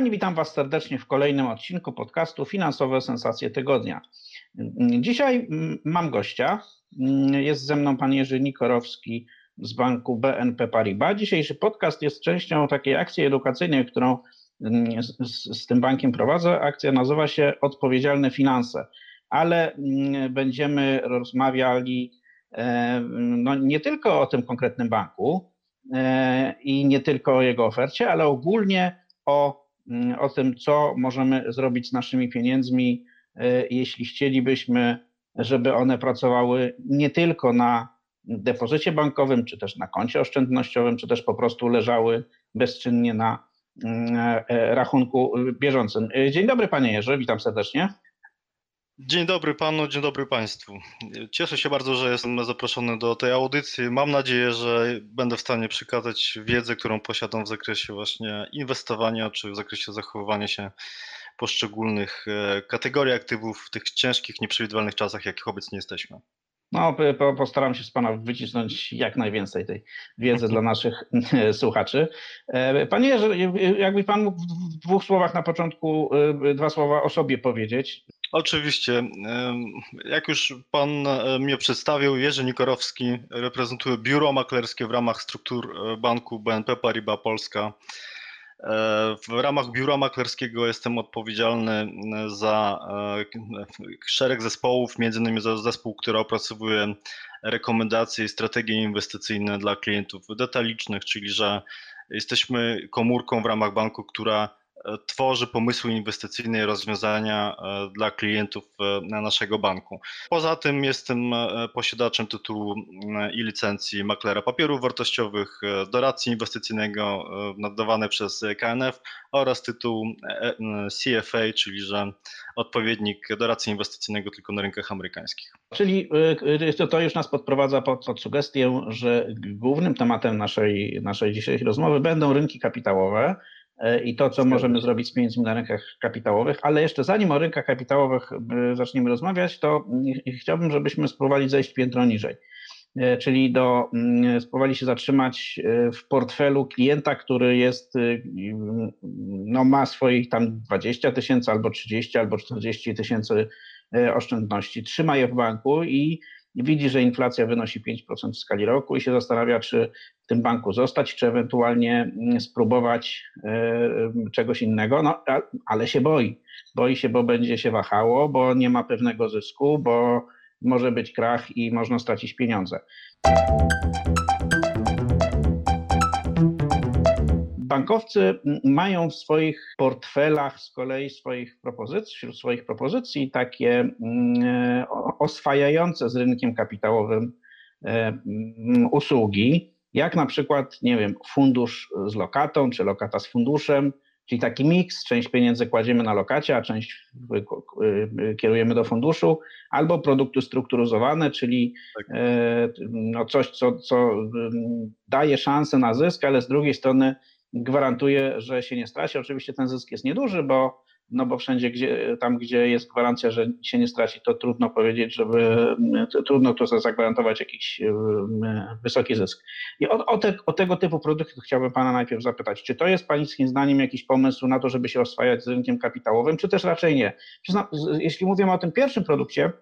Kochani, witam Was serdecznie w kolejnym odcinku podcastu Finansowe Sensacje Tygodnia. Dzisiaj mam gościa. Jest ze mną pan Jerzy Nikorowski z banku BNP Paribas. Dzisiejszy podcast jest częścią takiej akcji edukacyjnej, którą z, z tym bankiem prowadzę. Akcja nazywa się Odpowiedzialne Finanse, ale będziemy rozmawiali e, no, nie tylko o tym konkretnym banku e, i nie tylko o jego ofercie, ale ogólnie o Mm, o tym, co możemy zrobić z naszymi pieniędzmi, e, jeśli chcielibyśmy, żeby one pracowały nie tylko na depozycie bankowym, czy też na koncie oszczędnościowym, czy też po prostu leżały bezczynnie na mm, e, rachunku bieżącym. E, dzień dobry panie Jerzy, witam serdecznie. Dzień dobry panu, dzień dobry państwu. Cieszę się bardzo, że jestem zaproszony do tej audycji. Mam nadzieję, że będę w stanie przekazać wiedzę, którą posiadam w zakresie właśnie inwestowania czy w zakresie zachowywania się poszczególnych e, kategorii aktywów w tych ciężkich, nieprzewidywalnych czasach, jakich obecnie jesteśmy. No, postaram się z Pana wycisnąć jak najwięcej tej wiedzy dla naszych słuchaczy. E, panie Jerzy, jakby Pan mógł w dwóch słowach na początku e, dwa słowa o sobie powiedzieć. Oczywiście. Jak już Pan e, mnie przedstawił, Jerzy Nikorowski reprezentuje biuro maklerskie w ramach struktur e, banku BNP Paribas Polska. E, w ramach biura maklerskiego jestem odpowiedzialny za szereg zespołów, między innymi za zespół, który opracowuje rekomendacje i strategie inwestycyjne dla klientów detalicznych, czyli że jesteśmy komórką w ramach banku, która tworzy pomysły inwestycyjne i rozwiązania e, dla klientów e, naszego banku. Poza tym jestem posiadaczem tytułu i licencji maklera papierów wartościowych, doradcy inwestycyjnego nadawany przez KNF oraz tytuł CFA, czyli że odpowiednik doradcy inwestycyjnego tylko na rynkach amerykańskich. Czyli to już nas podprowadza pod, pod sugestię, że głównym tematem naszej, naszej dzisiejszej rozmowy będą rynki kapitałowe. E, i to, co możemy zrobić z pieniędzmi na rynkach kapitałowych. Ale jeszcze zanim o rynkach kapitałowych e, zaczniemy rozmawiać, to chciałbym, żebyśmy spróbowali zejść piętro niżej. E, czyli do, mm, spróbowali się zatrzymać w portfelu klienta, który jest, no ma swoich tam 20 tysięcy, albo 30, albo 40 tysięcy oszczędności, trzyma je w banku i widzi, że inflacja wynosi 5% w skali roku i się zastanawia, czy w tym banku zostać, czy ewentualnie mm, spróbować e, czegoś innego, no, ale się boi. Boi się, bo będzie się wahało, bo nie ma pewnego zysku, bo może być krach i można stracić pieniądze. Bankowcy mają w swoich portfelach z kolei swoich propozycji, wśród swoich propozycji takie mm, oswajające z rynkiem kapitałowym e, mm, usługi, jak na przykład, nie wiem, fundusz z lokatą, czy lokata z funduszem, czyli taki miks, część pieniędzy kładziemy na lokacie, a część kierujemy do funduszu, albo produkty strukturyzowane, czyli tak. e, no coś, co, co mm, daje szansę na zysk, ale z drugiej strony gwarantuje, że się nie straci. Oczywiście ten zysk jest nieduży, bo, no bo wszędzie, gdzie, tam gdzie jest gwarancja, że się nie straci, to trudno powiedzieć, żeby, trudno to zagwarantować jakiś wysoki zysk. I o, o, te, o tego typu produkty chciałbym Pana najpierw zapytać, czy to jest Pańskim zdaniem jakiś pomysł na to, żeby się oswajać z rynkiem kapitałowym, czy też raczej nie? Jeśli mówimy o tym pierwszym produkcie,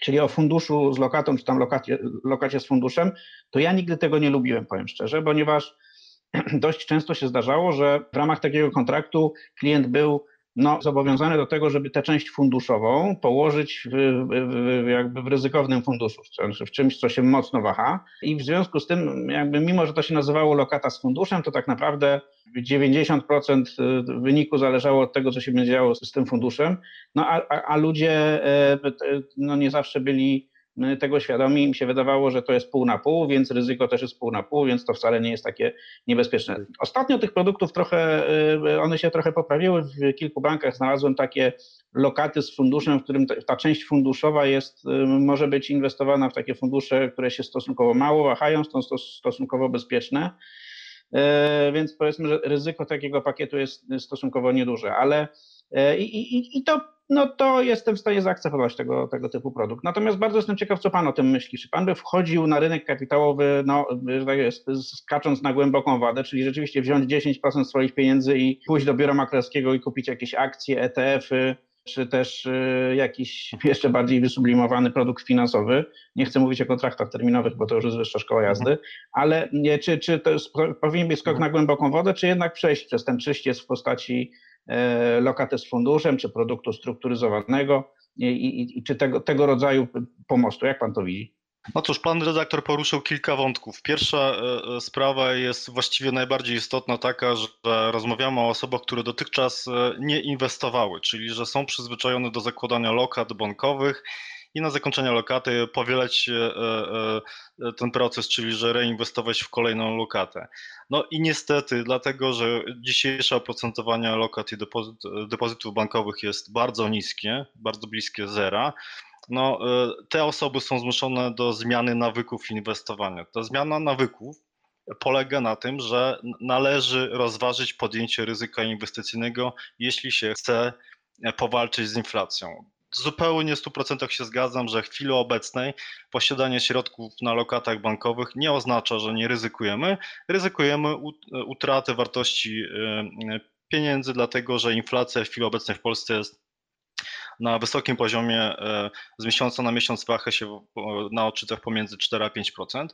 czyli o funduszu z lokatą, czy tam lokacie, lokacie z funduszem, to ja nigdy tego nie lubiłem, powiem szczerze, ponieważ dość często się zdarzało, że w ramach takiego kontraktu klient był no, zobowiązany do tego, żeby tę część funduszową położyć w, w, jakby w ryzykownym funduszu, w czymś, co się mocno waha. I w związku z tym, jakby mimo, że to się nazywało lokata z funduszem, to tak naprawdę 90% wyniku zależało od tego, co się będzie działo z tym funduszem, no a, a, a ludzie e, no, nie zawsze byli tego świadomi, im się wydawało, że to jest pół na pół, więc ryzyko też jest pół na pół, więc to wcale nie jest takie niebezpieczne. Ostatnio tych produktów trochę, one się trochę poprawiły. W kilku bankach znalazłem takie lokaty z funduszem, w którym ta część funduszowa jest, może być inwestowana w takie fundusze, które się stosunkowo mało wahają, są stosunkowo bezpieczne. Więc powiedzmy, że ryzyko takiego pakietu jest stosunkowo nieduże, ale i, i, i to, no to jestem w stanie zaakceptować tego, tego typu produkt. Natomiast bardzo jestem ciekaw, co Pan o tym myśli. Czy Pan by wchodził na rynek kapitałowy, no, tak jest, skacząc na głęboką wadę, czyli rzeczywiście wziąć 10% swoich pieniędzy i pójść do biura maklerskiego i kupić jakieś akcje, ETF-y, czy też y, jakiś jeszcze bardziej wysublimowany produkt finansowy. Nie chcę mówić o kontraktach terminowych, bo to już jest wyższa szkoła jazdy, mhm. ale nie, czy, czy to jest, powinien być skok na głęboką wodę, czy jednak przejść przez ten czyściec w postaci e, lokaty z funduszem, czy produktu strukturyzowanego i, i, i czy tego, tego rodzaju pomostu. Jak pan to widzi? No cóż, pan redaktor poruszył kilka wątków. Pierwsza e, e, sprawa jest właściwie najbardziej istotna taka, że rozmawiamy o osobach, które dotychczas nie inwestowały, czyli że są przyzwyczajone do zakładania lokat bankowych i na zakończenie lokaty powielać ten proces, czyli że reinwestować w kolejną lokatę. No i niestety, dlatego że dzisiejsze oprocentowanie lokat i depozyt, depozytów bankowych jest bardzo niskie, bardzo bliskie zera, no, e, te osoby są zmuszone do zmiany nawyków inwestowania. Ta zmiana nawyków polega na tym, że należy rozważyć podjęcie ryzyka inwestycyjnego, jeśli się chce e, powalczyć z inflacją. Zupełnie w 100% się zgadzam, że w chwili obecnej posiadanie środków na lokatach bankowych nie oznacza, że nie ryzykujemy. Ryzykujemy utratę wartości e, pieniędzy, dlatego że inflacja w chwili obecnej w Polsce jest na wysokim poziomie e, z miesiąca na miesiąc waha się na odczytach pomiędzy 4 a 5%.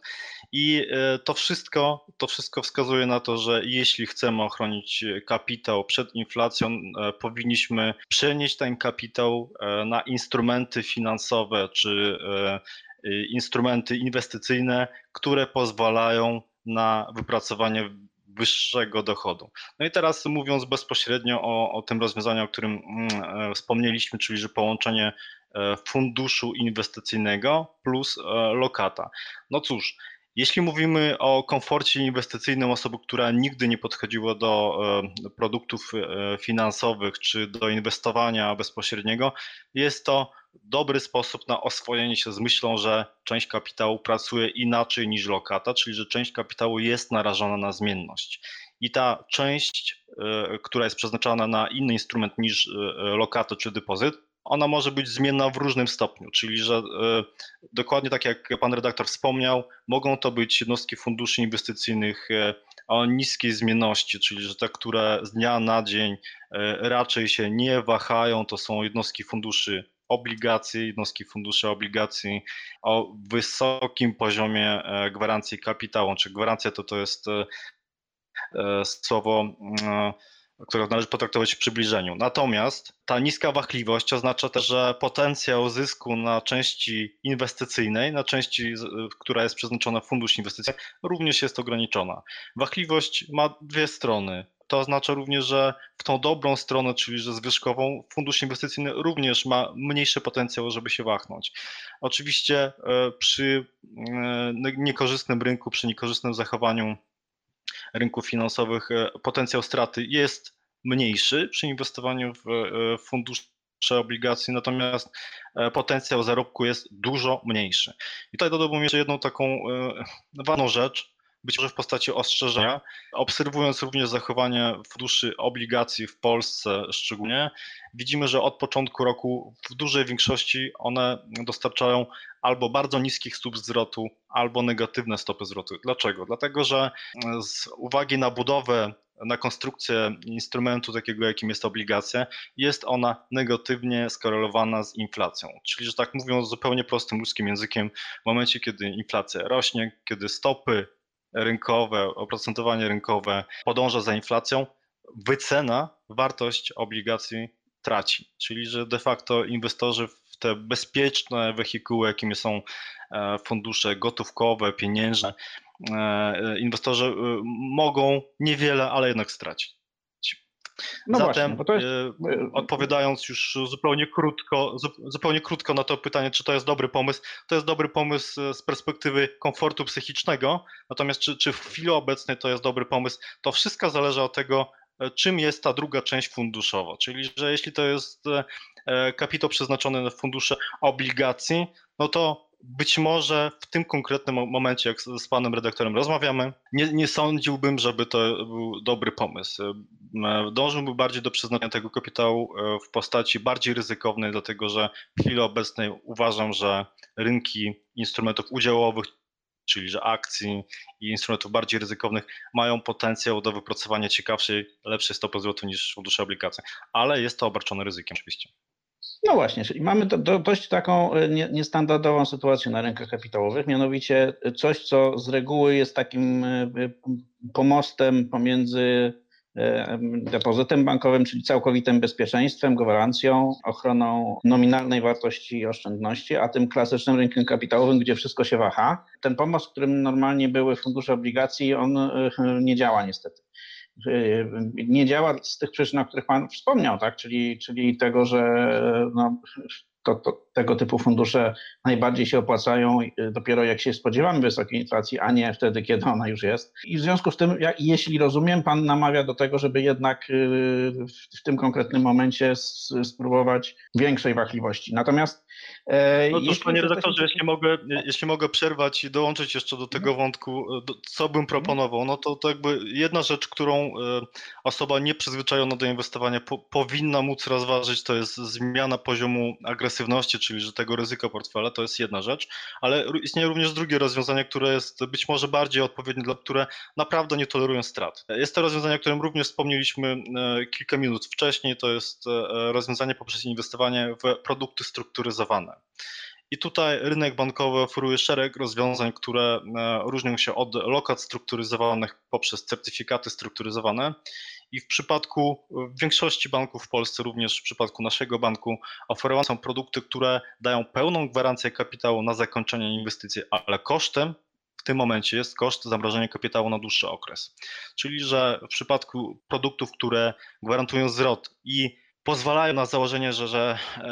I e, to wszystko, to wszystko wskazuje na to, że jeśli chcemy ochronić kapitał przed inflacją, e, powinniśmy przenieść ten kapitał na instrumenty finansowe czy instrumenty inwestycyjne, które pozwalają na wypracowanie wyższego dochodu. No i teraz mówiąc bezpośrednio o, o tym rozwiązaniu, o którym mm, e, wspomnieliśmy, czyli że połączenie e, funduszu inwestycyjnego plus e, lokata. No cóż, jeśli mówimy o komforcie inwestycyjnym osoby, która nigdy nie podchodziła do produktów finansowych czy do inwestowania bezpośredniego, jest to dobry sposób na oswojenie się z myślą, że część kapitału pracuje inaczej niż lokata, czyli że część kapitału jest narażona na zmienność. I ta część, e, która jest przeznaczona na inny instrument niż e, lokata czy depozyt, ona może być zmienna w różnym stopniu, czyli że e, dokładnie tak jak pan redaktor wspomniał, mogą to być jednostki funduszy inwestycyjnych o niskiej zmienności, czyli że te, które z dnia na dzień raczej się nie wahają, to są jednostki funduszy obligacji, jednostki funduszy obligacji o wysokim poziomie e, gwarancji kapitału, czy gwarancja to, to jest e, e, słowo, które należy potraktować w przybliżeniu. Natomiast ta niska wahliwość oznacza też, że potencjał zysku na części inwestycyjnej, na części, która jest przeznaczona w fundusz inwestycyjny, również jest ograniczona. Wahliwość ma dwie strony to oznacza również, że w tą dobrą stronę, czyli że zwyżkową, fundusz inwestycyjny również ma mniejszy potencjał, żeby się wachnąć. Oczywiście e, przy e, niekorzystnym rynku, przy niekorzystnym zachowaniu rynków finansowych e, potencjał straty jest mniejszy przy inwestowaniu w fundusze obligacji, natomiast potencjał zarobku jest dużo mniejszy. I tutaj dodałbym jeszcze jedną taką ważną rzecz, być może w postaci ostrzeżenia. Obserwując również zachowanie funduszy obligacji w Polsce szczególnie, widzimy, że od początku roku w dużej większości one dostarczają albo bardzo niskich stóp zwrotu, albo negatywne stopy zwrotu. Dlaczego? Dlatego, że z uwagi na budowę na konstrukcję instrumentu takiego, jakim jest obligacja, jest ona negatywnie skorelowana z inflacją. Czyli, że tak mówiąc zupełnie prostym ludzkim językiem, w momencie, kiedy inflacja rośnie, kiedy stopy rynkowe, oprocentowanie rynkowe podąża za inflacją, wycena, wartość obligacji traci. Czyli, że de facto inwestorzy w te bezpieczne wehikuły, jakimi są e, fundusze gotówkowe, pieniężne, inwestorzy e, mogą niewiele, ale jednak stracić. No Zatem właśnie, jest... E, odpowiadając już zupełnie krótko, zupełnie krótko na to pytanie, czy to jest dobry pomysł, to jest dobry pomysł e, z perspektywy komfortu psychicznego, natomiast czy, czy w chwili obecnej to jest dobry pomysł, to wszystko zależy od tego, e, czym jest ta druga część funduszowa, czyli że jeśli to jest kapitał przeznaczony na fundusze obligacji, no to być może w tym konkretnym momencie, jak z panem redaktorem rozmawiamy, nie, nie sądziłbym, żeby to był dobry pomysł. E, dążyłbym bardziej do przyznania tego kapitału e, w postaci bardziej ryzykownej, dlatego że w chwili obecnej uważam, że rynki instrumentów udziałowych, czyli że akcji i instrumentów bardziej ryzykownych mają potencjał do wypracowania ciekawszej, lepszej stopy zwrotu niż fundusze obligacji, ale jest to obarczone ryzykiem oczywiście. No właśnie, czyli mamy do, do, dość taką e, nie, niestandardową sytuację na rynkach kapitałowych, mianowicie coś, co z reguły jest takim e, e, pomostem pomiędzy depozytem bankowym, czyli całkowitym bezpieczeństwem, gwarancją, ochroną nominalnej wartości oszczędności, a tym klasycznym rynkiem kapitałowym, gdzie wszystko się waha. Ten pomost, którym normalnie były fundusze obligacji, on nie działa niestety nie działa z tych przyczyn, o których Pan wspomniał, tak? czyli, czyli tego, że no, to, to, tego typu fundusze najbardziej się opłacają dopiero jak się spodziewamy wysokiej inflacji, a nie wtedy, kiedy ona już jest. I w związku z tym, jeśli rozumiem, Pan namawia do tego, żeby jednak y, w tym konkretnym momencie spróbować większej wahliwości. Natomiast E, no to panie redaktorze, jeśli mogę, jeśli mogę przerwać i dołączyć jeszcze do tego mhm. wątku, e, co bym proponował, no to, to jakby jedna rzecz, którą e, osoba nieprzyzwyczajona do inwestowania po, powinna móc rozważyć, to jest zmiana poziomu agresywności, czyli że tego ryzyka portfela, to jest jedna rzecz, ale istnieje również drugie rozwiązanie, które jest być może bardziej odpowiednie dla, które naprawdę nie tolerują strat. Jest to rozwiązanie, o którym również wspomnieliśmy kilka minut wcześniej, to jest rozwiązanie poprzez inwestowanie w produkty I tutaj rynek bankowy oferuje szereg rozwiązań, które e, różnią się od lokat strukturyzowanych poprzez certyfikaty strukturyzowane. I w przypadku w większości banków w Polsce, również w przypadku naszego banku, oferowane są produkty, które dają pełną gwarancję kapitału na zakończenie inwestycji, ale kosztem w tym momencie jest koszt zamrożenia kapitału na dłuższy okres. Czyli, że w przypadku produktów, które gwarantują zwrot i pozwalają na założenie, że, że e,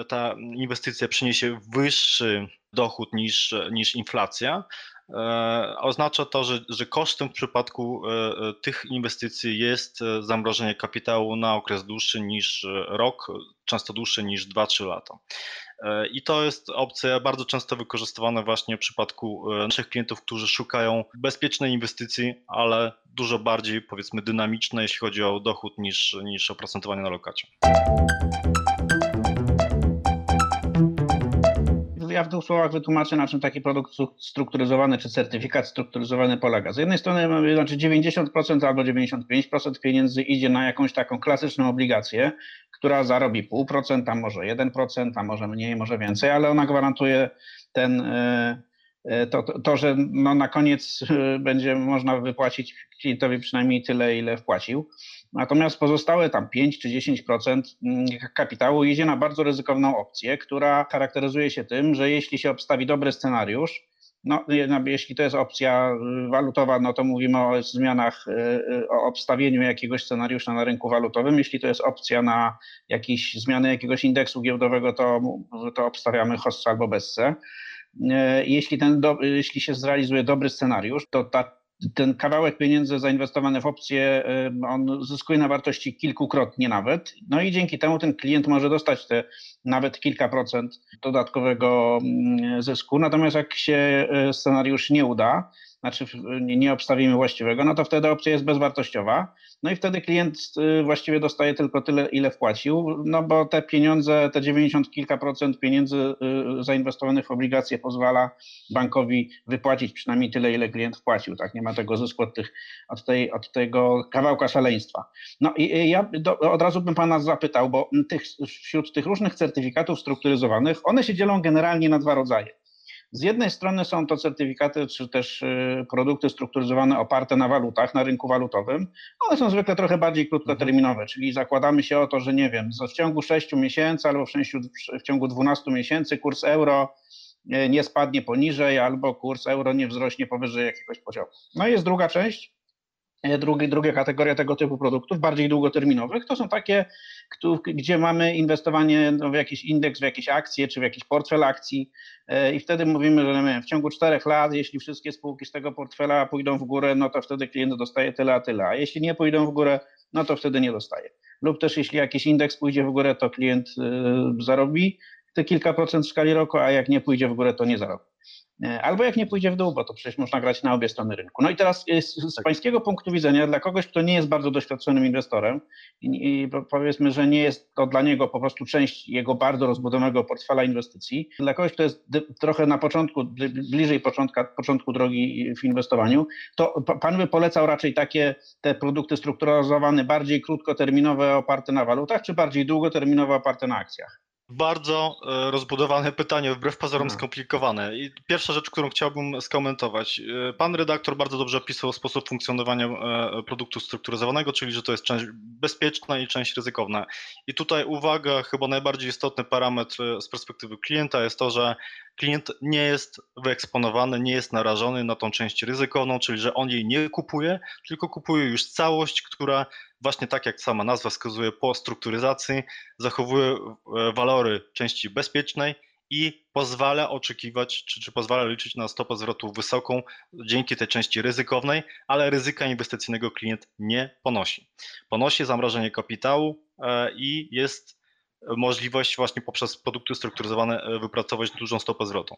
e, ta inwestycja przyniesie wyższy dochód niż, niż inflacja, e, oznacza to, że, że kosztem w przypadku tych inwestycji jest zamrożenie kapitału na okres dłuższy niż rok, często dłuższy niż 2-3 lata. E, I to jest opcja bardzo często wykorzystywana właśnie w przypadku e, naszych klientów, którzy szukają bezpiecznej inwestycji, ale dużo bardziej powiedzmy dynamicznej, jeśli chodzi o dochód niż, niż oprocentowanie na lokacie. Ja w dwóch słowach wytłumaczę, na czym taki produkt strukturyzowany czy certyfikat strukturyzowany polega. Z jednej strony mamy znaczy 90% albo 95% pieniędzy idzie na jakąś taką klasyczną obligację, która zarobi 0,5%, a może 1%, a może mniej, może więcej, ale ona gwarantuje ten, e, e, to, to, to że no na koniec e, będzie można wypłacić klientowi przynajmniej tyle, ile wpłacił. Natomiast pozostałe tam 5 czy 10% mm, kapitału idzie na bardzo ryzykowną opcję, która charakteryzuje się tym, że jeśli się obstawi dobry scenariusz, no, jeśli to jest opcja y, walutowa, no to mówimy o zmianach, y, y, o obstawieniu jakiegoś scenariusza na rynku walutowym. Jeśli to jest opcja na jakieś zmiany jakiegoś indeksu giełdowego, to, to obstawiamy hossę albo bessę. Jeśli, ten do, jeśli się zrealizuje dobry scenariusz, to ta ten kawałek pieniędzy zainwestowany w opcje, on zyskuje na wartości kilkukrotnie nawet. No i dzięki temu ten klient może dostać te nawet kilka procent dodatkowego mm, zysku. Natomiast jak się e, scenariusz nie uda, znaczy nie obstawimy właściwego, no to wtedy opcja jest bezwartościowa. No i wtedy klient y, właściwie dostaje tylko tyle, ile wpłacił, no bo te pieniądze, te 90 kilka procent pieniędzy y, zainwestowanych w obligacje pozwala bankowi wypłacić przynajmniej tyle, ile klient wpłacił. Tak, nie ma tego zysku od, tych, od, tej, od tego kawałka szaleństwa. No i ja do, od razu bym pana zapytał, bo tych, wśród tych różnych certyfikatów strukturyzowanych, one się dzielą generalnie na dwa rodzaje. Z jednej strony są to certyfikaty czy też y, produkty strukturyzowane oparte na walutach, na rynku walutowym. One są zwykle trochę bardziej krótkoterminowe, czyli zakładamy się o to, że nie wiem, w ciągu 6 miesięcy albo w, w ciągu 12 miesięcy kurs euro y, nie spadnie poniżej albo kurs euro nie wzrośnie powyżej jakiegoś poziomu. No i jest druga część, Drugi, druga kategoria tego typu produktów, bardziej długoterminowych, to są takie, gdzie mamy inwestowanie w jakiś indeks, w jakieś akcje czy w jakiś portfel akcji i wtedy mówimy, że w ciągu czterech lat, jeśli wszystkie spółki z tego portfela pójdą w górę, no to wtedy klient dostaje tyle, a tyle, a jeśli nie pójdą w górę, no to wtedy nie dostaje. Lub też jeśli jakiś indeks pójdzie w górę, to klient zarobi te kilka procent w skali roku, a jak nie pójdzie w górę, to nie zarobi. E, albo jak nie pójdzie w dół, bo to przecież można grać na obie strony rynku. No i teraz e, z, tak. pańskiego punktu widzenia, dla kogoś, kto nie jest bardzo doświadczonym inwestorem i, powiedzmy, że nie jest to dla niego po prostu część jego bardzo rozbudzonego portfela inwestycji, dla kogoś, kto jest trochę na początku, bliżej początka, początku drogi w inwestowaniu, to pan by polecał raczej takie te produkty strukturyzowane, bardziej krótkoterminowe, oparte na walutach, czy bardziej długoterminowe, oparte na akcjach? Bardzo e, rozbudowane pytanie, wbrew pozorom hmm. skomplikowane. I pierwsza rzecz, którą chciałbym skomentować. E, pan redaktor bardzo dobrze opisał sposób funkcjonowania e, produktu strukturyzowanego, czyli że to jest część bezpieczna i część ryzykowna. I tutaj uwaga, chyba najbardziej istotny parametr z perspektywy klienta jest to, że klient nie jest wyeksponowany, nie jest narażony na tą część ryzykowną, czyli że on jej nie kupuje, tylko kupuje już całość, która właśnie tak jak sama nazwa wskazuje, po strukturyzacji zachowuje e, walory części bezpiecznej i pozwala oczekiwać, czy, czy pozwala liczyć na stopę zwrotu wysoką dzięki tej części ryzykownej, ale ryzyka inwestycyjnego klient nie ponosi. Ponosi zamrożenie kapitału e, i jest możliwość właśnie poprzez produkty strukturyzowane e, wypracować dużą stopę zwrotu.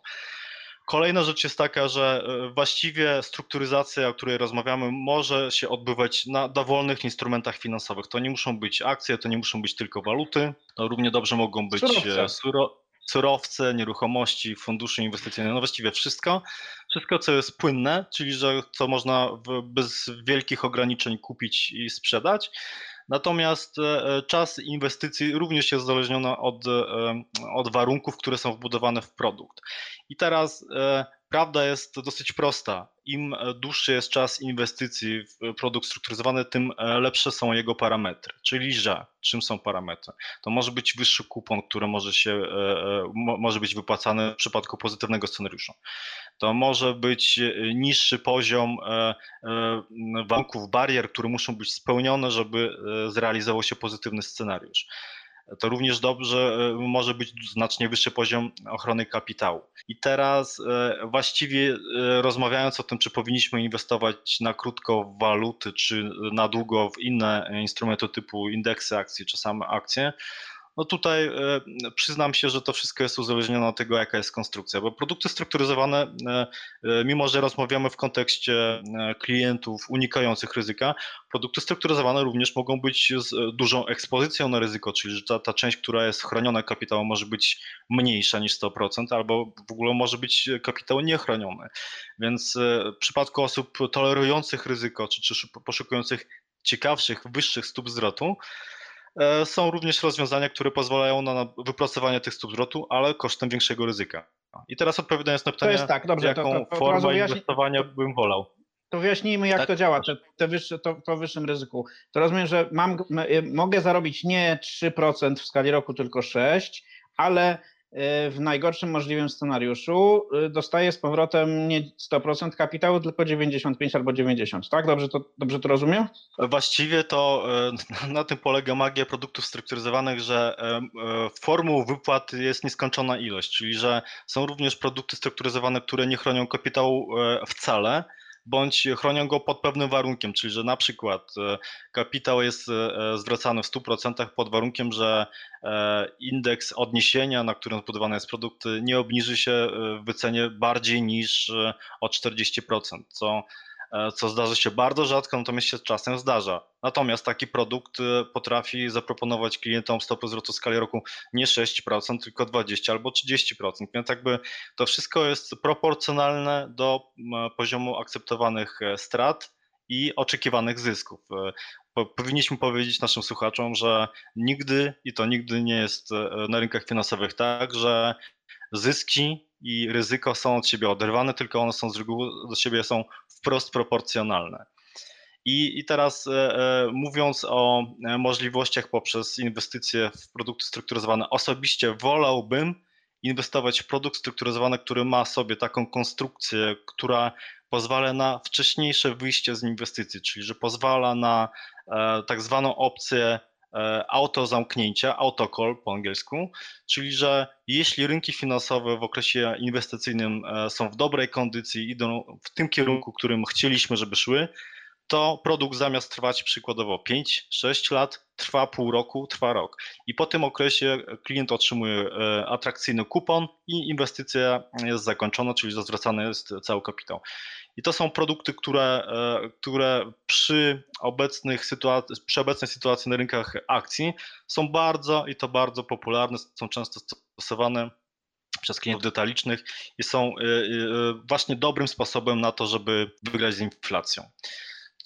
Kolejna rzecz jest taka, że e, właściwie strukturyzacja, o której rozmawiamy, może się odbywać na dowolnych instrumentach finansowych. To nie muszą być akcje, to nie muszą być tylko waluty, to równie dobrze mogą być surowce, suro, surowce nieruchomości, fundusze inwestycyjne, no właściwie wszystko. Wszystko, co jest płynne, czyli że co można bez wielkich ograniczeń kupić i sprzedać. Natomiast e, e, czas inwestycji również jest uzależniony od, e, od warunków, które są wbudowane w produkt. I teraz prawda jest dosyć prosta. Im dłuższy jest czas inwestycji w produkt strukturyzowany, tym lepsze są jego parametry. Czyli, że czym są parametry? To może być wyższy kupon, który może, się, może być wypłacany w przypadku pozytywnego scenariusza. To może być niższy poziom warunków, barier, które muszą być spełnione, żeby zrealizował się pozytywny scenariusz to również dobrze e, może być znacznie wyższy poziom ochrony kapitału. I teraz e, właściwie e, rozmawiając o tym, czy powinniśmy inwestować na krótko w waluty, czy na długo w inne instrumenty typu indeksy akcji, czy same akcje, no tutaj e, przyznam się, że to wszystko jest uzależnione od tego, jaka jest konstrukcja, bo produkty strukturyzowane, e, e, mimo że rozmawiamy w kontekście klientów unikających ryzyka, produkty strukturyzowane również mogą być z dużą ekspozycją na ryzyko, czyli że ta, ta część, która jest chroniona kapitałem może być mniejsza niż 100%, albo w ogóle może być kapitał niechroniony. Więc w przypadku osób tolerujących ryzyko, czy, czy poszukujących ciekawszych, wyższych stóp zwrotu, są również rozwiązania, które pozwalają na wypracowanie tych stóp zwrotu, ale kosztem większego ryzyka. I teraz odpowiadając na pytanie, tak, dobrze, jaką to, to, to, formę inwestowania bym wolał. To wyjaśnijmy, jak tak? to działa, te, te wyższe, to, to wyższym ryzyku. To rozumiem, że mam, mogę zarobić nie 3% w skali roku, tylko 6%, ale w najgorszym możliwym scenariuszu y, dostaje z powrotem nie 100% kapitału, tylko 95 albo 90, tak? Dobrze to, dobrze to rozumiem? Właściwie to y, na tym polega magia produktów strukturyzowanych, że y, formuł wypłat jest nieskończona ilość, czyli że są również produkty strukturyzowane, które nie chronią kapitału wcale, bądź chronią go pod pewnym warunkiem, czyli że na przykład e, kapitał jest e, zwracany w 100% pod warunkiem, że e, indeks odniesienia, na którym zbudowany jest produkt, nie obniży się w wycenie bardziej niż o 40%, co E, co zdarza się bardzo rzadko, natomiast się czasem zdarza. Natomiast taki produkt e, potrafi zaproponować klientom stopy zwrotu w skali roku nie 6%, tylko 20 albo 30%. Więc jakby to wszystko jest proporcjonalne do poziomu akceptowanych e, strat i oczekiwanych zysków. Powinniśmy powiedzieć naszym słuchaczom, że nigdy i to nigdy nie jest na rynkach finansowych tak, że zyski i ryzyko są od siebie oderwane, tylko one są z reguły do siebie są wprost proporcjonalne. I, I teraz e, e, mówiąc o e, możliwościach poprzez inwestycje w produkty strukturyzowane, osobiście wolałbym inwestować w produkt strukturyzowany, który ma sobie taką konstrukcję, która pozwala na wcześniejsze wyjście z inwestycji, czyli że pozwala na e, tak zwaną opcję auto zamknięcia, autocall po angielsku, czyli że jeśli rynki finansowe w okresie inwestycyjnym e, są w dobrej kondycji, idą w tym kierunku, którym chcieliśmy, żeby szły, to produkt zamiast trwać przykładowo 5-6 lat, trwa pół roku, trwa rok. I po tym okresie klient otrzymuje e, atrakcyjny kupon i inwestycja jest zakończona, czyli zwracany jest cały kapitał. I to są produkty, które, e, które przy, obecnych sytuacji, przy obecnej sytuacji na rynkach akcji są bardzo i to bardzo popularne, są często stosowane przez klientów detalicznych i są e, właśnie dobrym sposobem na to, żeby wygrać z inflacją.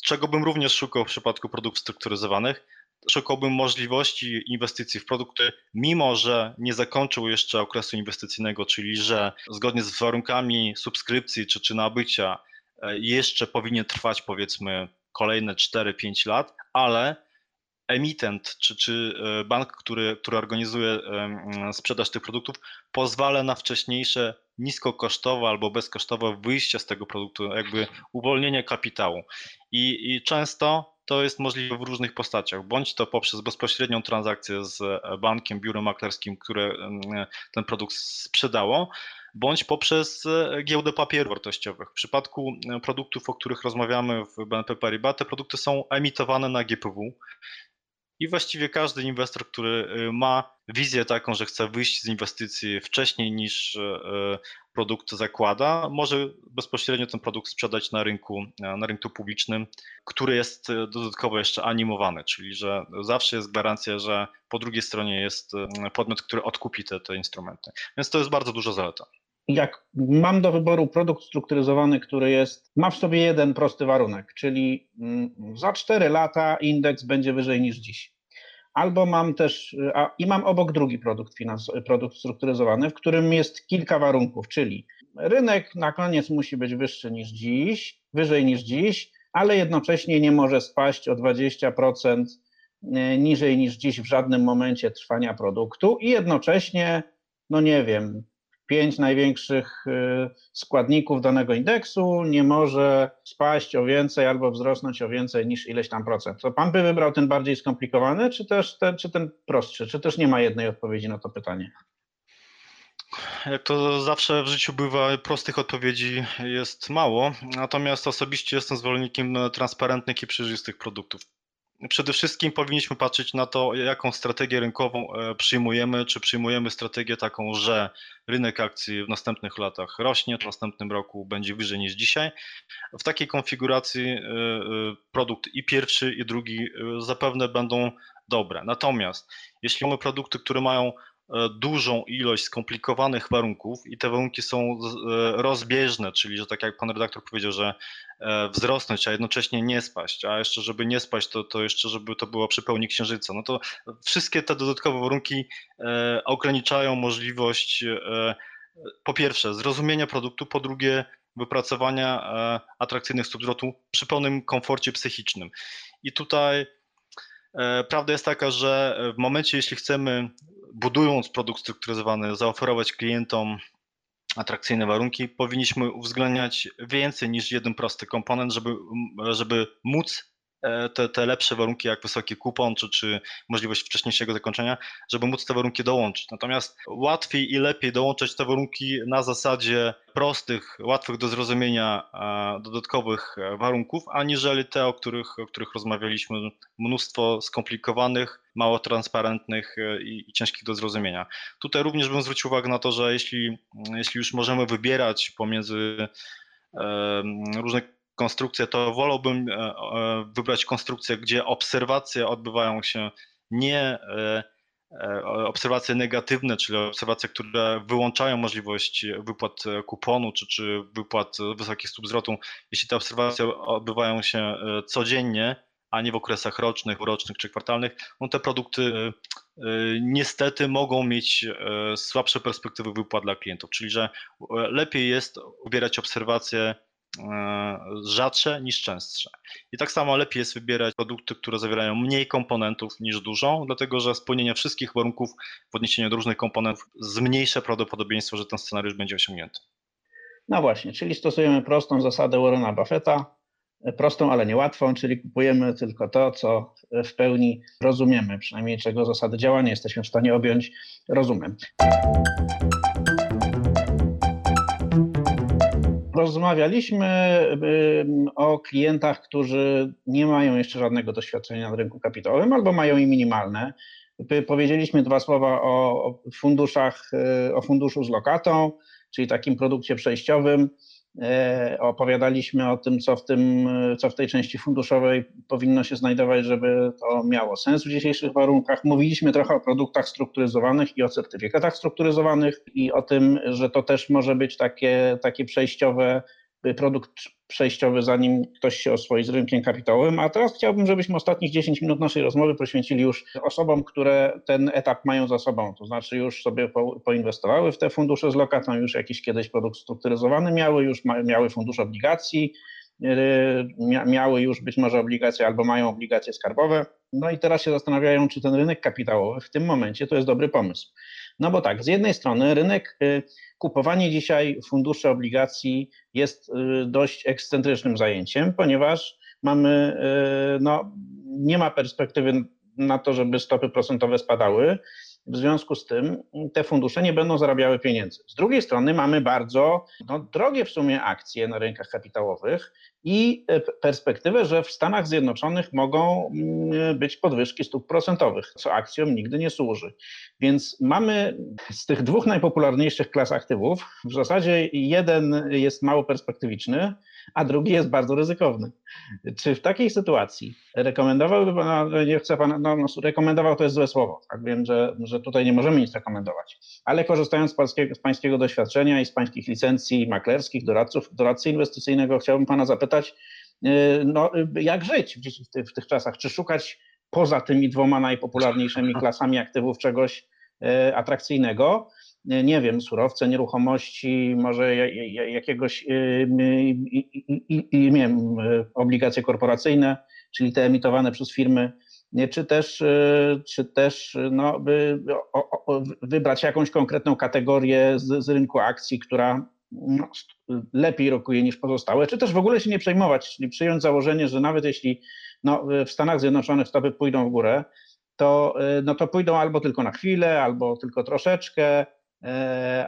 Czego bym również szukał w przypadku produktów strukturyzowanych, szukałbym możliwości inwestycji w produkty, mimo że nie zakończył jeszcze okresu inwestycyjnego, czyli że zgodnie z warunkami subskrypcji czy, czy nabycia e, jeszcze powinien trwać powiedzmy kolejne 4-5 lat, ale emitent czy, czy e, bank, który, który organizuje sprzedaż tych produktów, pozwala na wcześniejsze niskokosztowe albo bezkosztowe wyjście z tego produktu, jakby uwolnienie kapitału. I, I często to jest możliwe w różnych postaciach, bądź to poprzez bezpośrednią transakcję z bankiem, biurem maklerskim, które ten produkt sprzedało, bądź poprzez e, giełdę papierów wartościowych. W przypadku e, produktów, o których rozmawiamy w BNP Paribas, te produkty są emitowane na GPW i właściwie każdy inwestor, który y, ma wizję taką, że chce wyjść z inwestycji wcześniej niż produkt zakłada, może bezpośrednio ten produkt sprzedać na rynku, na rynku publicznym, który jest dodatkowo jeszcze animowany, czyli że zawsze jest gwarancja, że po drugiej stronie jest podmiot, który odkupi te, te instrumenty. Więc to jest bardzo duża zaleta jak mam do wyboru produkt strukturyzowany, który jest, ma w sobie jeden prosty warunek, czyli mm, za 4 lata indeks będzie wyżej niż dziś. Albo mam też, a, i mam obok drugi produkt, finans, produkt strukturyzowany, w którym jest kilka warunków, czyli rynek na koniec musi być wyższy niż dziś, wyżej niż dziś, ale jednocześnie nie może spaść o 20% e, niżej niż dziś w żadnym momencie trwania produktu i jednocześnie, no nie wiem, pięć największych y, składników danego indeksu nie może spaść o więcej albo wzrosnąć o więcej niż ileś tam procent. To pan by wybrał ten bardziej skomplikowany, czy też ten, czy ten prostszy, czy też nie ma jednej odpowiedzi na to pytanie? Jak to zawsze w życiu bywa, prostych odpowiedzi jest mało, natomiast osobiście jestem zwolennikiem transparentnych i przejrzystych produktów przede wszystkim powinniśmy patrzeć na to, jaką strategię rynkową e, przyjmujemy. Czy przyjmujemy strategię taką, że rynek akcji w następnych latach rośnie, w następnym roku będzie wyżej niż dzisiaj. W takiej konfiguracji e, e, produkt i pierwszy, i drugi zapewne będą dobre. Natomiast jeśli mamy produkty, które mają dużą ilość skomplikowanych warunków i te warunki są e, rozbieżne, czyli że tak jak pan redaktor powiedział, że e, wzrosnąć, a jednocześnie nie spaść, a jeszcze żeby nie spaść, to, to jeszcze żeby to było przy pełni księżyca, no to wszystkie te dodatkowe warunki ograniczają możliwość po pierwsze zrozumienia produktu, po drugie wypracowania atrakcyjnych stóp zwrotu przy pełnym komforcie psychicznym. I tutaj prawda jest taka, że w momencie, jeśli chcemy budując produkt strukturyzowany, zaoferować klientom atrakcyjne warunki, powinniśmy uwzględniać więcej niż jeden prosty komponent, żeby, żeby móc te, te lepsze warunki, jak wysoki kupon, czy, czy możliwość wcześniejszego zakończenia, żeby móc te warunki dołączyć. Natomiast łatwiej i lepiej dołączyć te warunki na zasadzie prostych, łatwych do zrozumienia e, dodatkowych e, warunków, aniżeli te, o których, o których rozmawialiśmy, mnóstwo skomplikowanych, mało transparentnych i, i ciężkich do zrozumienia. Tutaj również bym zwrócił uwagę na to, że jeśli, jeśli już możemy wybierać pomiędzy różne konstrukcję, to wolałbym e, e, wybrać konstrukcję, gdzie obserwacje odbywają się nie e, obserwacje negatywne, czyli obserwacje, które wyłączają możliwość wypłat kuponu czy, czy wypłat wysokich stóp zwrotu. Jeśli te obserwacje odbywają się codziennie, a nie w okresach rocznych, rocznych czy kwartalnych, no te produkty niestety mogą mieć słabsze perspektywy wypłat dla klientów, czyli że lepiej jest ubierać obserwacje rzadsze niż częstsze. I tak samo lepiej jest wybierać produkty, które zawierają mniej komponentów niż dużo, dlatego że spełnienie wszystkich warunków w odniesieniu do różnych komponentów zmniejsza prawdopodobieństwo, że ten scenariusz będzie osiągnięty. No właśnie, czyli stosujemy prostą zasadę Warrena Buffetta, prostą, ale niełatwą, czyli kupujemy tylko to, co w pełni rozumiemy, przynajmniej czego zasady działania jesteśmy w stanie objąć rozumem. Rozmawialiśmy o klientach, którzy nie mają jeszcze żadnego doświadczenia na rynku kapitałowym albo mają je minimalne. Powiedzieliśmy dwa słowa o funduszach, o funduszu z lokatą, czyli takim produkcie przejściowym. E, opowiadaliśmy o tym, co w, tym, co w tej części funduszowej powinno się znajdować, żeby to miało sens w dzisiejszych warunkach. Mówiliśmy trochę o produktach strukturyzowanych i o certyfikatach strukturyzowanych i o tym, że to też może być takie, takie przejściowe produkt przejściowy, zanim ktoś się oswoi z rynkiem kapitałowym. A teraz chciałbym, żebyśmy ostatnich 10 minut naszej rozmowy poświęcili już osobom, które ten etap mają za sobą, to znaczy już sobie po, poinwestowały w te fundusze z lokatą, już jakiś kiedyś produkt strukturyzowany miały, już ma, miały fundusz obligacji, miały już być może obligacje albo mają obligacje skarbowe. No i teraz się zastanawiają, czy ten rynek kapitałowy w tym momencie to jest dobry pomysł. No bo tak, z jednej strony rynek, y, kupowanie dzisiaj funduszy obligacji jest y, dość ekscentrycznym zajęciem, ponieważ mamy, y, no, nie ma perspektywy na to, żeby stopy procentowe spadały. W związku z tym te fundusze nie będą zarabiały pieniędzy. Z drugiej strony mamy bardzo no, drogie w sumie akcje na rynkach kapitałowych i e, perspektywę, że w Stanach Zjednoczonych mogą mm, być podwyżki stóp procentowych, co akcjom nigdy nie służy. Więc mamy z tych dwóch najpopularniejszych klas aktywów, w zasadzie jeden jest mało perspektywiczny, a drugi jest bardzo ryzykowny. Czy w takiej sytuacji rekomendowałby Pan, nie chcę Pan, no, no, rekomendował to jest złe słowo, tak wiem, że, że tutaj nie możemy nic rekomendować, ale korzystając z, polskiego, z Pańskiego doświadczenia i z Pańskich licencji maklerskich, doradców, doradcy inwestycyjnego, chciałbym Pana zapytać, y, no, jak żyć w, tych, w tych czasach? Czy szukać poza tymi dwoma najpopularniejszymi klasami aktywów czegoś y, atrakcyjnego? Nie wiem, surowce, nieruchomości, może jakiegoś, y, nie wiem, obligacje korporacyjne, czyli te emitowane przez firmy, czy też, y, czy też no, by, wybrać jakąś konkretną kategorię z, z rynku akcji, która no, lepiej rokuje niż pozostałe, czy też w ogóle się nie przejmować, czyli przyjąć założenie, że nawet jeśli no, w Stanach Zjednoczonych stopy pójdą w górę, to, y, no, to pójdą albo tylko na chwilę, albo tylko troszeczkę,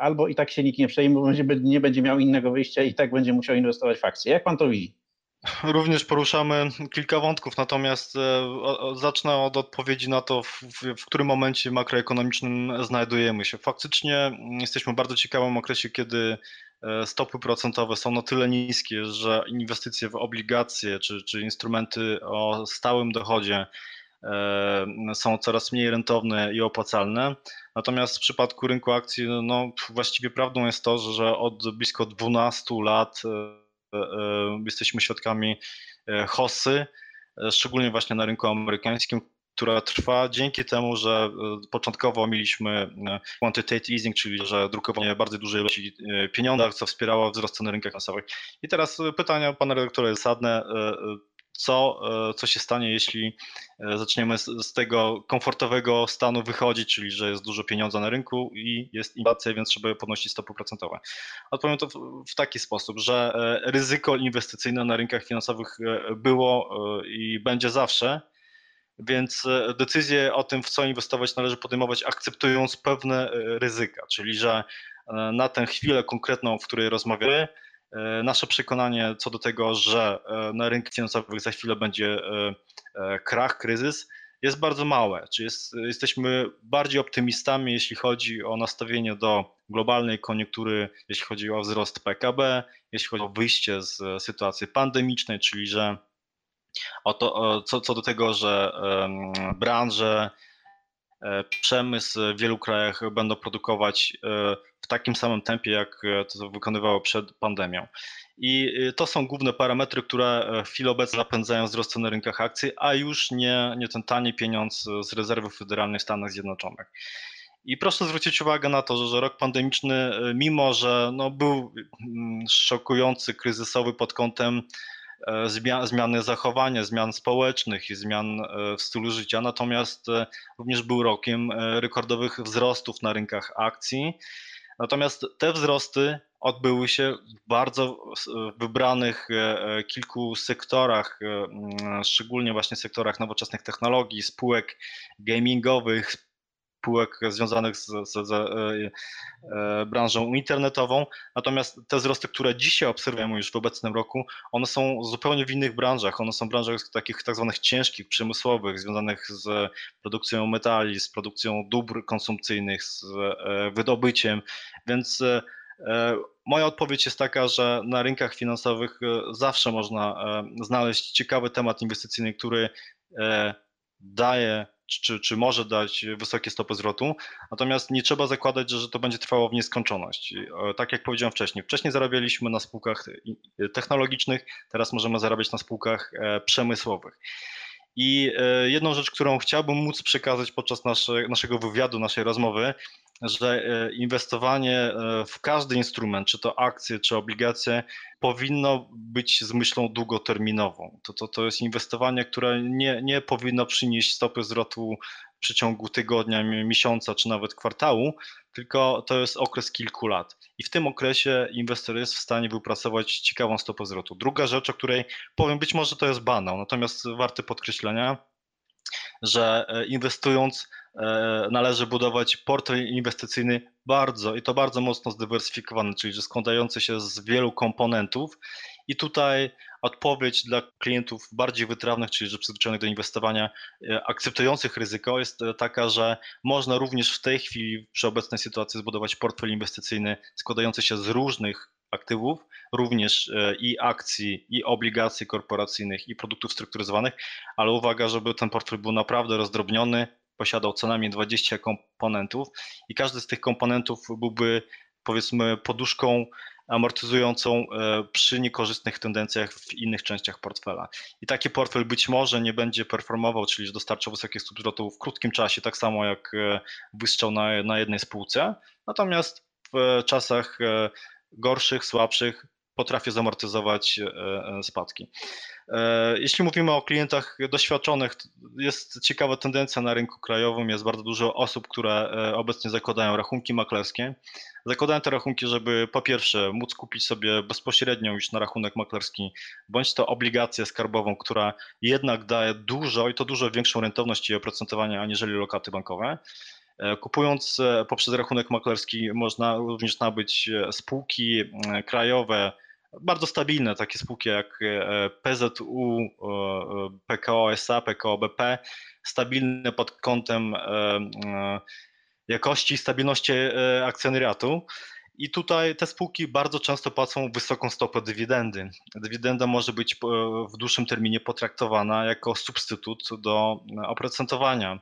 albo i tak się nikt nie przejmuje, bo nie będzie miał innego wyjścia i tak będzie musiał inwestować w akcje. Jak pan to widzi? Również poruszamy kilka wątków, natomiast e, zacznę od odpowiedzi na to, w, w, którym momencie makroekonomicznym znajdujemy się. Faktycznie jesteśmy w bardzo ciekawym okresie, kiedy e, stopy procentowe są na tyle niskie, że inwestycje w obligacje czy, czy instrumenty o stałym dochodzie są coraz mniej rentowne i opłacalne. Natomiast w przypadku rynku akcji, no, właściwie prawdą jest to, że od blisko 12 lat e, e, jesteśmy świadkami e, hossy, szczególnie właśnie na rynku amerykańskim, która trwa dzięki temu, że początkowo mieliśmy quantitative easing, czyli że drukowanie bardzo dużej ilości pieniądza, co wspierało wzrost cen na rynkach finansowych. I teraz pytania pana redaktora jest zasadne co, e, co się stanie, jeśli e, zaczniemy z, z, tego komfortowego stanu wychodzić, czyli że jest dużo pieniądza na rynku i jest inflacja, więc trzeba podnosić stopy procentowe. Odpowiem to w, w taki sposób, że e, ryzyko inwestycyjne na rynkach finansowych było i będzie zawsze, więc decyzję o tym, w co inwestować, należy podejmować akceptując pewne ryzyka, czyli że na tę chwilę konkretną, w której rozmawiamy, nasze przekonanie co do tego, że e, na rynkach finansowych za chwilę będzie e, krach, kryzys, jest bardzo małe. Czy jest, jesteśmy bardziej optymistami, jeśli chodzi o nastawienie do globalnej koniunktury, jeśli chodzi o wzrost PKB, jeśli chodzi o wyjście z sytuacji pandemicznej, czyli że o to, co, co do tego, że branże, przemysł w wielu krajach będą produkować w takim samym tempie, jak e, to wykonywało przed pandemią. I e, to są główne parametry, które e, w chwili obecnej napędzają wzrost na rynkach akcji, a już nie, nie ten tani pieniądz z rezerwy federalnej w Stanach Zjednoczonych. I proszę zwrócić uwagę na to, że, że rok pandemiczny, mimo że no, był mm, szokujący, kryzysowy pod kątem zmian, zmiany zachowania, zmian społecznych i zmian w stylu życia, natomiast również był rokiem rekordowych wzrostów na rynkach akcji Natomiast te wzrosty, odbyły się w bardzo wybranych kilku sektorach, szczególnie właśnie sektorach nowoczesnych technologii, spółek gamingowych, spółek związanych z, z, z e, e, branżą internetową. Natomiast te wzrosty, które dzisiaj obserwujemy już w obecnym roku, one są zupełnie w innych branżach. One są w branżach takich tak zwanych ciężkich, przemysłowych, związanych z produkcją metali, z produkcją dóbr konsumpcyjnych, z e, wydobyciem. Więc Moja odpowiedź jest taka, że na rynkach finansowych zawsze można znaleźć ciekawy temat inwestycyjny, który daje czy, czy może dać wysokie stopy zwrotu, natomiast nie trzeba zakładać, że, że to będzie trwało w nieskończoność. Tak jak powiedziałem wcześniej, wcześniej zarabialiśmy na spółkach technologicznych, teraz możemy zarabiać na spółkach e, przemysłowych. I e, jedną rzecz, którą chciałbym móc przekazać podczas nasze, naszego wywiadu, naszej rozmowy, że e, inwestowanie e, w każdy instrument, czy to akcje, czy obligacje, powinno być z myślą długoterminową. To, to, to jest inwestowanie, które nie, nie powinno przynieść stopy zwrotu w przeciągu tygodnia, miesiąca, czy nawet kwartału, tylko to jest okres kilku lat. I w tym okresie inwestor jest w stanie wypracować ciekawą stopę zwrotu. Druga rzecz, o której powiem, być może to jest banał, natomiast warte podkreślenia, że e, inwestując e, należy budować portfel inwestycyjny bardzo i to bardzo mocno zdywersyfikowany, czyli że składający się z wielu komponentów. I tutaj odpowiedź dla klientów bardziej wytrawnych, czyli że przyzwyczajonych do inwestowania, e, akceptujących ryzyko, jest taka, że można również w tej chwili, przy obecnej sytuacji, zbudować portfel inwestycyjny składający się z różnych aktywów, również e, i akcji, i obligacji korporacyjnych, i produktów strukturyzowanych, ale uwaga, żeby ten portfel był naprawdę rozdrobniony, posiadał co najmniej 20 komponentów i każdy z tych komponentów byłby powiedzmy poduszką amortyzującą e, przy niekorzystnych tendencjach w innych częściach portfela. I taki portfel być może nie będzie performował, czyli że dostarczał wysokich stóp zwrotu w krótkim czasie, tak samo jak e, wystrzał na, na jednej spółce, natomiast w czasach gorszych, słabszych potrafię zamortyzować e, e, spadki. E, jeśli mówimy o klientach doświadczonych, jest ciekawa tendencja na rynku krajowym. Jest bardzo dużo osób, które obecnie zakładają rachunki maklerskie. Zakładają te rachunki, żeby po pierwsze móc kupić sobie bezpośrednio już na rachunek maklerski, bądź to obligację skarbową, która jednak daje dużo i to dużo większą rentowność i oprocentowanie aniżeli lokaty bankowe. E, kupując e, poprzez rachunek maklerski można również nabyć e, spółki krajowe, bardzo stabilne, takie spółki jak PZU, PKO SA, PKO BP, stabilne pod kątem jakości i stabilności akcjonariatu. I tutaj te spółki bardzo często płacą wysoką stopę dywidendy. Dywidenda może być w dłuższym terminie potraktowana jako substytut do oprocentowania.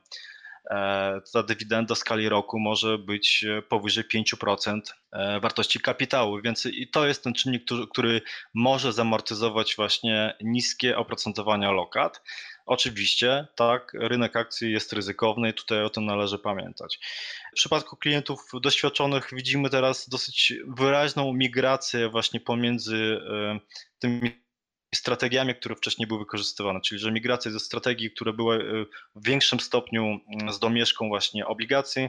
E, ta dywidenda w skali roku może być e, powyżej 5% e, wartości kapitału, więc i to jest ten czynnik, który, który może zamortyzować właśnie niskie oprocentowania lokat. Oczywiście, tak, rynek akcji jest ryzykowny i tutaj o tym należy pamiętać. W przypadku klientów doświadczonych widzimy teraz dosyć wyraźną migrację właśnie pomiędzy tymi strategiami, które wcześniej były wykorzystywane, czyli że migracja ze strategii, które były y, w większym stopniu mm, z domieszką właśnie obligacji,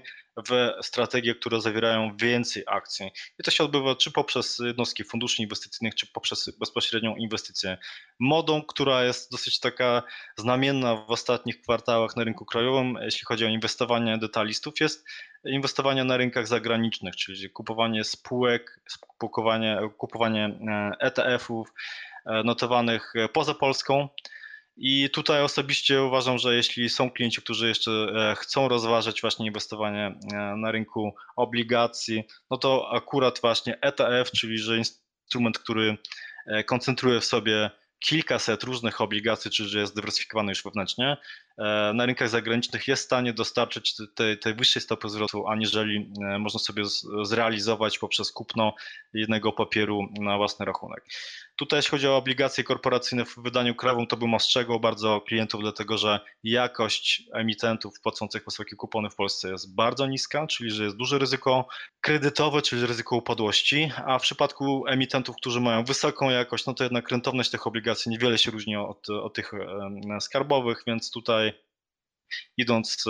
w strategie, które zawierają więcej akcji. I to się odbywa czy poprzez jednostki funduszy inwestycyjnych, czy poprzez bezpośrednią inwestycję. Modą, która jest dosyć taka znamienna w ostatnich kwartałach na rynku krajowym, jeśli chodzi o inwestowanie detalistów, jest inwestowanie na rynkach zagranicznych, czyli kupowanie spółek, kupowanie, kupowanie ETF-ów, E, notowanych e, poza Polską. I tutaj osobiście uważam, że jeśli są klienci, którzy jeszcze e, chcą rozważać właśnie inwestowanie na rynku obligacji, no to akurat właśnie ETF, czyli że instrument, który koncentruje w sobie kilkaset różnych obligacji, czy że jest dywersyfikowany już wewnętrznie, e, na rynkach zagranicznych jest w stanie dostarczyć tej, tej wyższej stopy zwrotu, aniżeli e, można sobie zrealizować poprzez kupno jednego papieru na własny rachunek. Tutaj jeśli chodzi o obligacje korporacyjne w wydaniu krajowym, to bym ostrzegał bardzo klientów, dlatego że jakość emitentów płacących wysokie kupony w Polsce jest bardzo niska, czyli że jest duże ryzyko kredytowe, czyli ryzyko upadłości, a w przypadku emitentów, którzy mają wysoką jakość, no to jednak rentowność tych obligacji niewiele się różni od, od tych skarbowych, więc tutaj idąc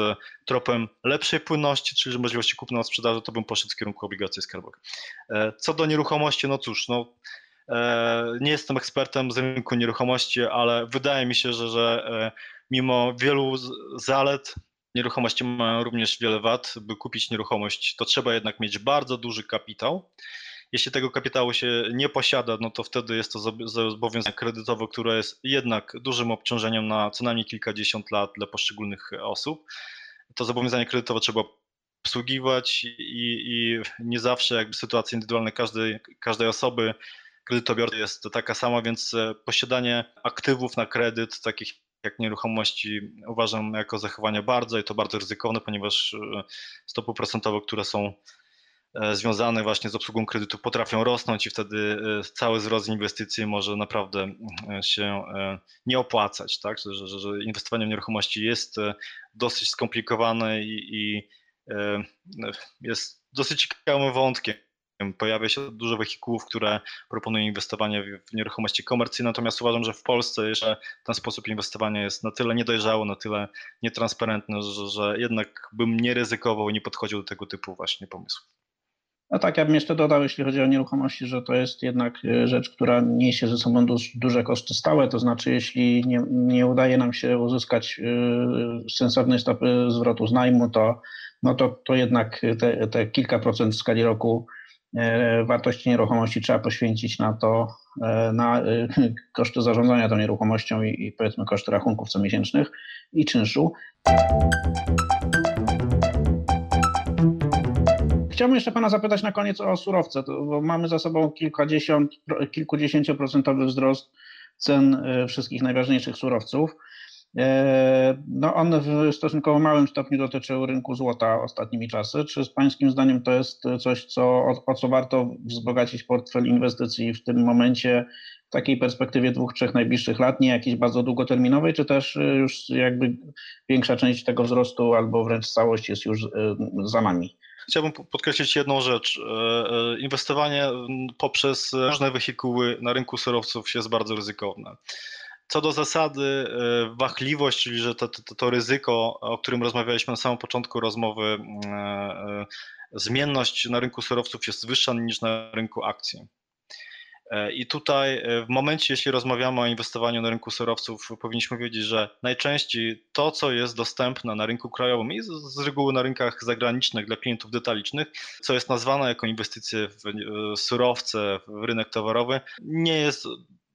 tropem lepszej płynności, czyli możliwości kupna sprzedaży, to bym poszedł w kierunku obligacji skarbowych. Co do nieruchomości, no cóż, no, nie jestem ekspertem z rynku nieruchomości, ale wydaje mi się, że, że mimo wielu zalet Nieruchomości mają również wiele wad. By kupić nieruchomość, to trzeba jednak mieć bardzo duży kapitał. Jeśli tego kapitału się nie posiada, no to wtedy jest to zobowiązanie kredytowe, które jest jednak dużym obciążeniem na co najmniej kilkadziesiąt lat dla poszczególnych osób. To zobowiązanie kredytowe trzeba obsługiwać i, i nie zawsze jakby sytuacja indywidualna każdej, każdej osoby kredytobiorcy jest taka sama, więc posiadanie aktywów na kredyt, takich jak nieruchomości uważam jako zachowanie bardzo i to bardzo ryzykowne, ponieważ e, stopy procentowe, które są e, związane właśnie z obsługą kredytu potrafią rosnąć i wtedy e, cały wzrost inwestycji może naprawdę się nie opłacać, tak? Że, że, że inwestowanie w nieruchomości jest dosyć skomplikowane i, i jest dosyć ciekawym wątkiem pojawia się dużo wehikułów, które proponują inwestowanie w nieruchomości komercyjne, natomiast uważam, że w Polsce jeszcze ten sposób inwestowania jest na tyle niedojrzały, na tyle nietransparentny, że, że jednak bym nie ryzykował i nie podchodził do tego typu właśnie pomysłów. No tak, ja bym jeszcze dodał, jeśli chodzi o nieruchomości, że to jest jednak e, rzecz, która niesie ze sobą duże koszty stałe, to znaczy jeśli nie, nie udaje nam się uzyskać e, sensownej stopy zwrotu z najmu, to, no to, to jednak te, te kilka procent w skali roku wartości nieruchomości trzeba poświęcić na to, e, na e, koszty zarządzania tą nieruchomością i, i powiedzmy koszty rachunków comiesięcznych i czynszu. Chciałbym jeszcze Pana zapytać na koniec o surowce, bo mamy za sobą kilkadziesiąt, kilkudziesięcioprocentowy wzrost cen wszystkich najważniejszych surowców. E, no on w stosunkowo małym stopniu dotyczył rynku złota ostatnimi czasy. Czy z Pańskim zdaniem to jest coś, co, o, o co warto wzbogacić portfel inwestycji w tym momencie, w takiej perspektywie dwóch, trzech najbliższych lat, nie jakiejś bardzo długoterminowej, czy też już jakby większa część tego wzrostu albo wręcz całość jest już e, za nami? Chciałbym podkreślić jedną rzecz. E, inwestowanie poprzez różne wehikuły na rynku surowców jest bardzo ryzykowne. Co do zasady, e, wahliwość, czyli że to, to, to ryzyko, o którym rozmawialiśmy na samym początku rozmowy, e, e, zmienność na rynku surowców jest wyższa niż na rynku akcji. I tutaj w momencie, jeśli rozmawiamy o inwestowaniu na rynku surowców, powinniśmy wiedzieć, że najczęściej to, co jest dostępne na rynku krajowym i z, reguły na rynkach zagranicznych dla klientów detalicznych, co jest nazwane jako inwestycje w surowce, w rynek towarowy, nie jest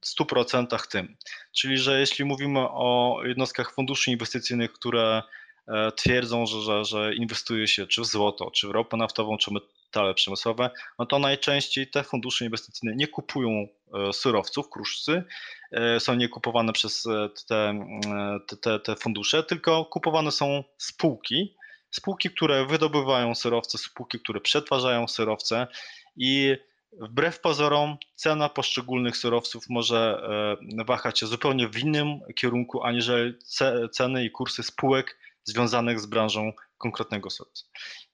100% tym. Czyli, że jeśli mówimy o jednostkach funduszy inwestycyjnych, które e, twierdzą, że, że, że inwestuje się czy w złoto, czy w ropę naftową, czy metale przemysłowe, no to najczęściej te fundusze inwestycyjne nie kupują e, surowców, kruszcy, e, są nie kupowane przez te, te, te fundusze, tylko kupowane są spółki, spółki, które wydobywają surowce, spółki, które przetwarzają surowce i Wbrew pozorom, cena poszczególnych surowców może e, wahać się zupełnie w innym kierunku, aniżeli ceny i kursy spółek związanych z branżą konkretnego surowca.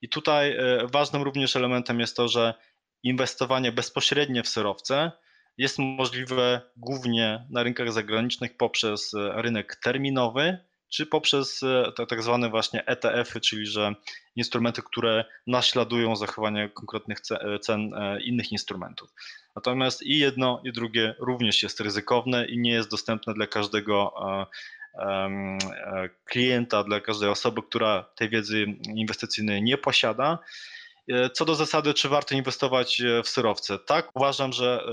I tutaj e, ważnym również elementem jest to, że inwestowanie bezpośrednie w surowce jest możliwe głównie na rynkach zagranicznych poprzez e, rynek terminowy, czy poprzez e, tak zwane właśnie ETF-y, czyli że instrumenty, które naśladują zachowanie konkretnych e, cen e, innych instrumentów. Natomiast i jedno, i drugie również jest ryzykowne i nie jest dostępne dla każdego klienta, dla każdej osoby, która tej wiedzy inwestycyjnej nie posiada. Co do zasady, czy warto inwestować w surowce? Tak, uważam, że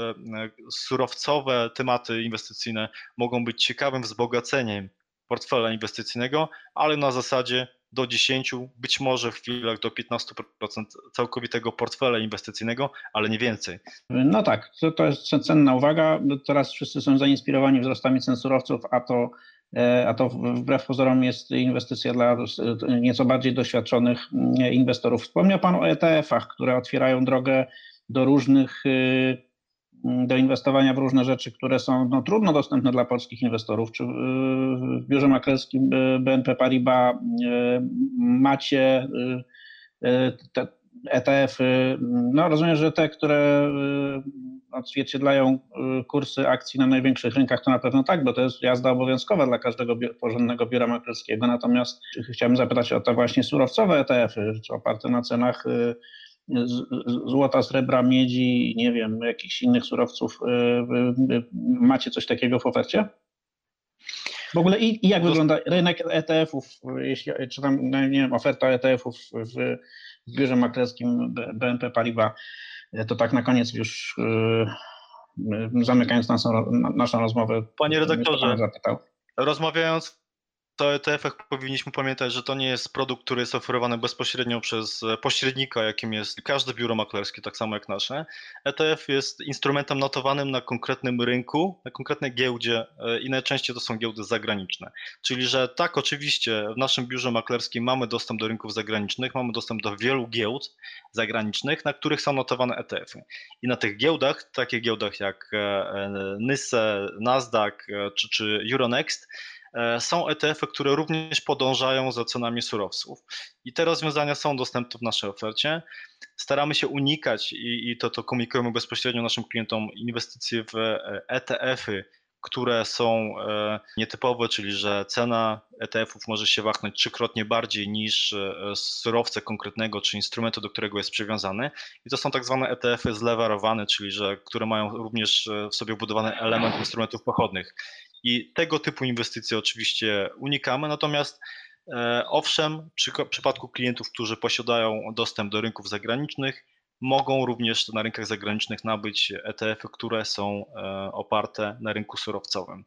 surowcowe tematy inwestycyjne mogą być ciekawym wzbogaceniem portfela inwestycyjnego, ale na zasadzie do 10, być może w chwilach do 15% całkowitego portfela inwestycyjnego, ale nie więcej. No tak, to, to jest cenna uwaga. Teraz wszyscy są zainspirowani wzrostami cen surowców, a to, e, a to wbrew pozorom jest inwestycja dla nieco bardziej doświadczonych mm, inwestorów. Wspomniał Pan o ETF-ach, które otwierają drogę do różnych Mm, do inwestowania w różne rzeczy, które są no, trudno dostępne dla polskich inwestorów. Czy w biurze maklerskim BNP Paribas macie te ETF-y? No rozumiem, że te, które odzwierciedlają y, kursy akcji na największych rynkach, to na pewno tak, bo to jest jazda obowiązkowa dla każdego porządnego biura maklerskiego. Natomiast chciałbym zapytać o te właśnie surowcowe ETF-y, czy oparte na cenach y, złota, srebra, miedzi, nie wiem, jakichś innych surowców. Macie coś takiego w ofercie? W ogóle i, i jak wygląda rynek ETF-ów, jeśli, czy tam, no nie wiem, oferta ETF-ów w, w biurze maklerskim BNP Paribas, to tak na koniec już zamykając naszą, naszą rozmowę. Panie redaktorze, rozmawiając o ETF-ach powinniśmy pamiętać, że to nie jest produkt, który jest oferowany bezpośrednio przez e, pośrednika, jakim jest każde biuro maklerskie, tak samo jak nasze. ETF jest instrumentem notowanym na konkretnym rynku, na konkretnej giełdzie e, i najczęściej to są giełdy zagraniczne. Czyli, że tak, oczywiście w naszym biurze maklerskim mamy dostęp do rynków zagranicznych, mamy dostęp do wielu giełd zagranicznych, na których są notowane ETF-y. I na tych giełdach, takich giełdach jak e, NYSE, Nasdaq czy, czy Euronext, są ETF-y, które również podążają za cenami surowców. I te rozwiązania są dostępne w naszej ofercie. Staramy się unikać i, i to, to komunikujemy bezpośrednio naszym klientom inwestycje w ETF-y, które są e, nietypowe, czyli że cena ETF-ów może się wahać trzykrotnie bardziej niż e, surowce konkretnego czy instrumentu, do którego jest przywiązany. I to są tak zwane ETF-y zlewarowane, czyli że, które mają również w sobie wbudowany element instrumentów pochodnych. I tego typu inwestycje oczywiście unikamy, natomiast e, owszem, w przypadku klientów, którzy posiadają dostęp do rynków zagranicznych, mogą również na rynkach zagranicznych nabyć ETF-y, które są e, oparte na rynku surowcowym.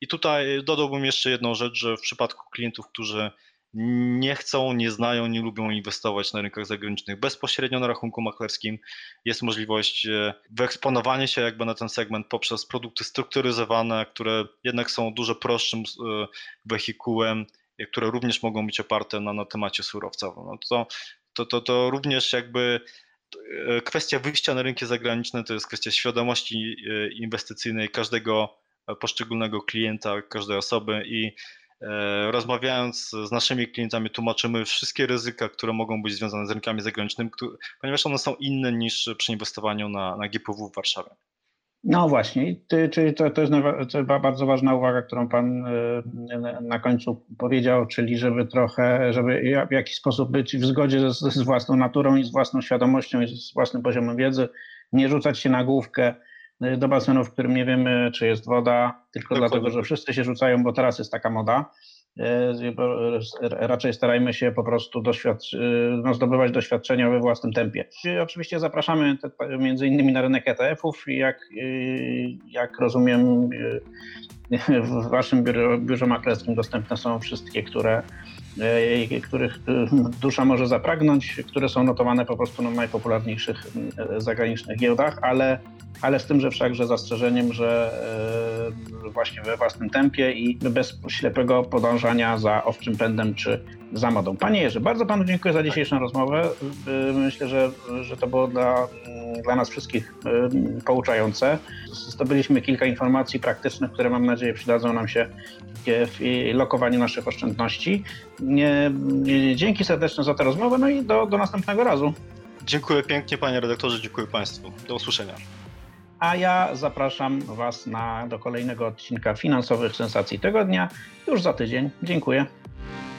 I tutaj dodałbym jeszcze jedną rzecz, że w przypadku klientów, którzy nie chcą, nie znają, nie lubią inwestować na rynkach zagranicznych bezpośrednio na rachunku maklerskim. Jest możliwość e, wyeksponowania się jakby na ten segment poprzez produkty strukturyzowane, które jednak są dużo prostszym e, wehikułem, e, które również mogą być oparte na, na temacie surowcowym. No to, to, to, to również jakby kwestia wyjścia na rynki zagraniczne to jest kwestia świadomości inwestycyjnej każdego poszczególnego klienta, każdej osoby i rozmawiając z naszymi klientami, tłumaczymy wszystkie ryzyka, które mogą być związane z rynkami zagranicznymi, ponieważ one są inne niż przy inwestowaniu na, na GPW w Warszawie. No właśnie, czyli to, to jest bardzo ważna uwaga, którą Pan e, na końcu powiedział, czyli żeby trochę, żeby w jakiś sposób być w zgodzie z, z własną naturą i z własną świadomością i z własnym poziomem wiedzy, nie rzucać się na główkę do basenu, w którym nie wiemy, czy jest woda, tylko Dokładnie. dlatego, że wszyscy się rzucają, bo teraz jest taka moda. E, raczej starajmy się po prostu e, no, zdobywać doświadczenia we własnym tempie. Oczywiście zapraszamy te, między innymi na rynek ETF-ów i jak, e, jak rozumiem w waszym biurze, biurze maklerskim dostępne są wszystkie, które których dusza może zapragnąć, które są notowane po prostu na najpopularniejszych zagranicznych giełdach, ale ale z tym, że wszakże zastrzeżeniem, że e, właśnie we własnym tempie i bez ślepego podążania za owczym pędem czy za modą. Panie Jerzy, bardzo Panu dziękuję za dzisiejszą rozmowę. E, myślę, że, że to było dla, dla nas wszystkich e, pouczające. Zdobyliśmy kilka informacji praktycznych, które mam nadzieję przydadzą nam się w lokowaniu naszych oszczędności. Dzięki serdeczne za tę rozmowę, no i do, do następnego razu. Dziękuję pięknie panie redaktorze, dziękuję państwu. Do usłyszenia a ja zapraszam Was na, do kolejnego odcinka finansowych sensacji tygodnia już za tydzień. Dziękuję.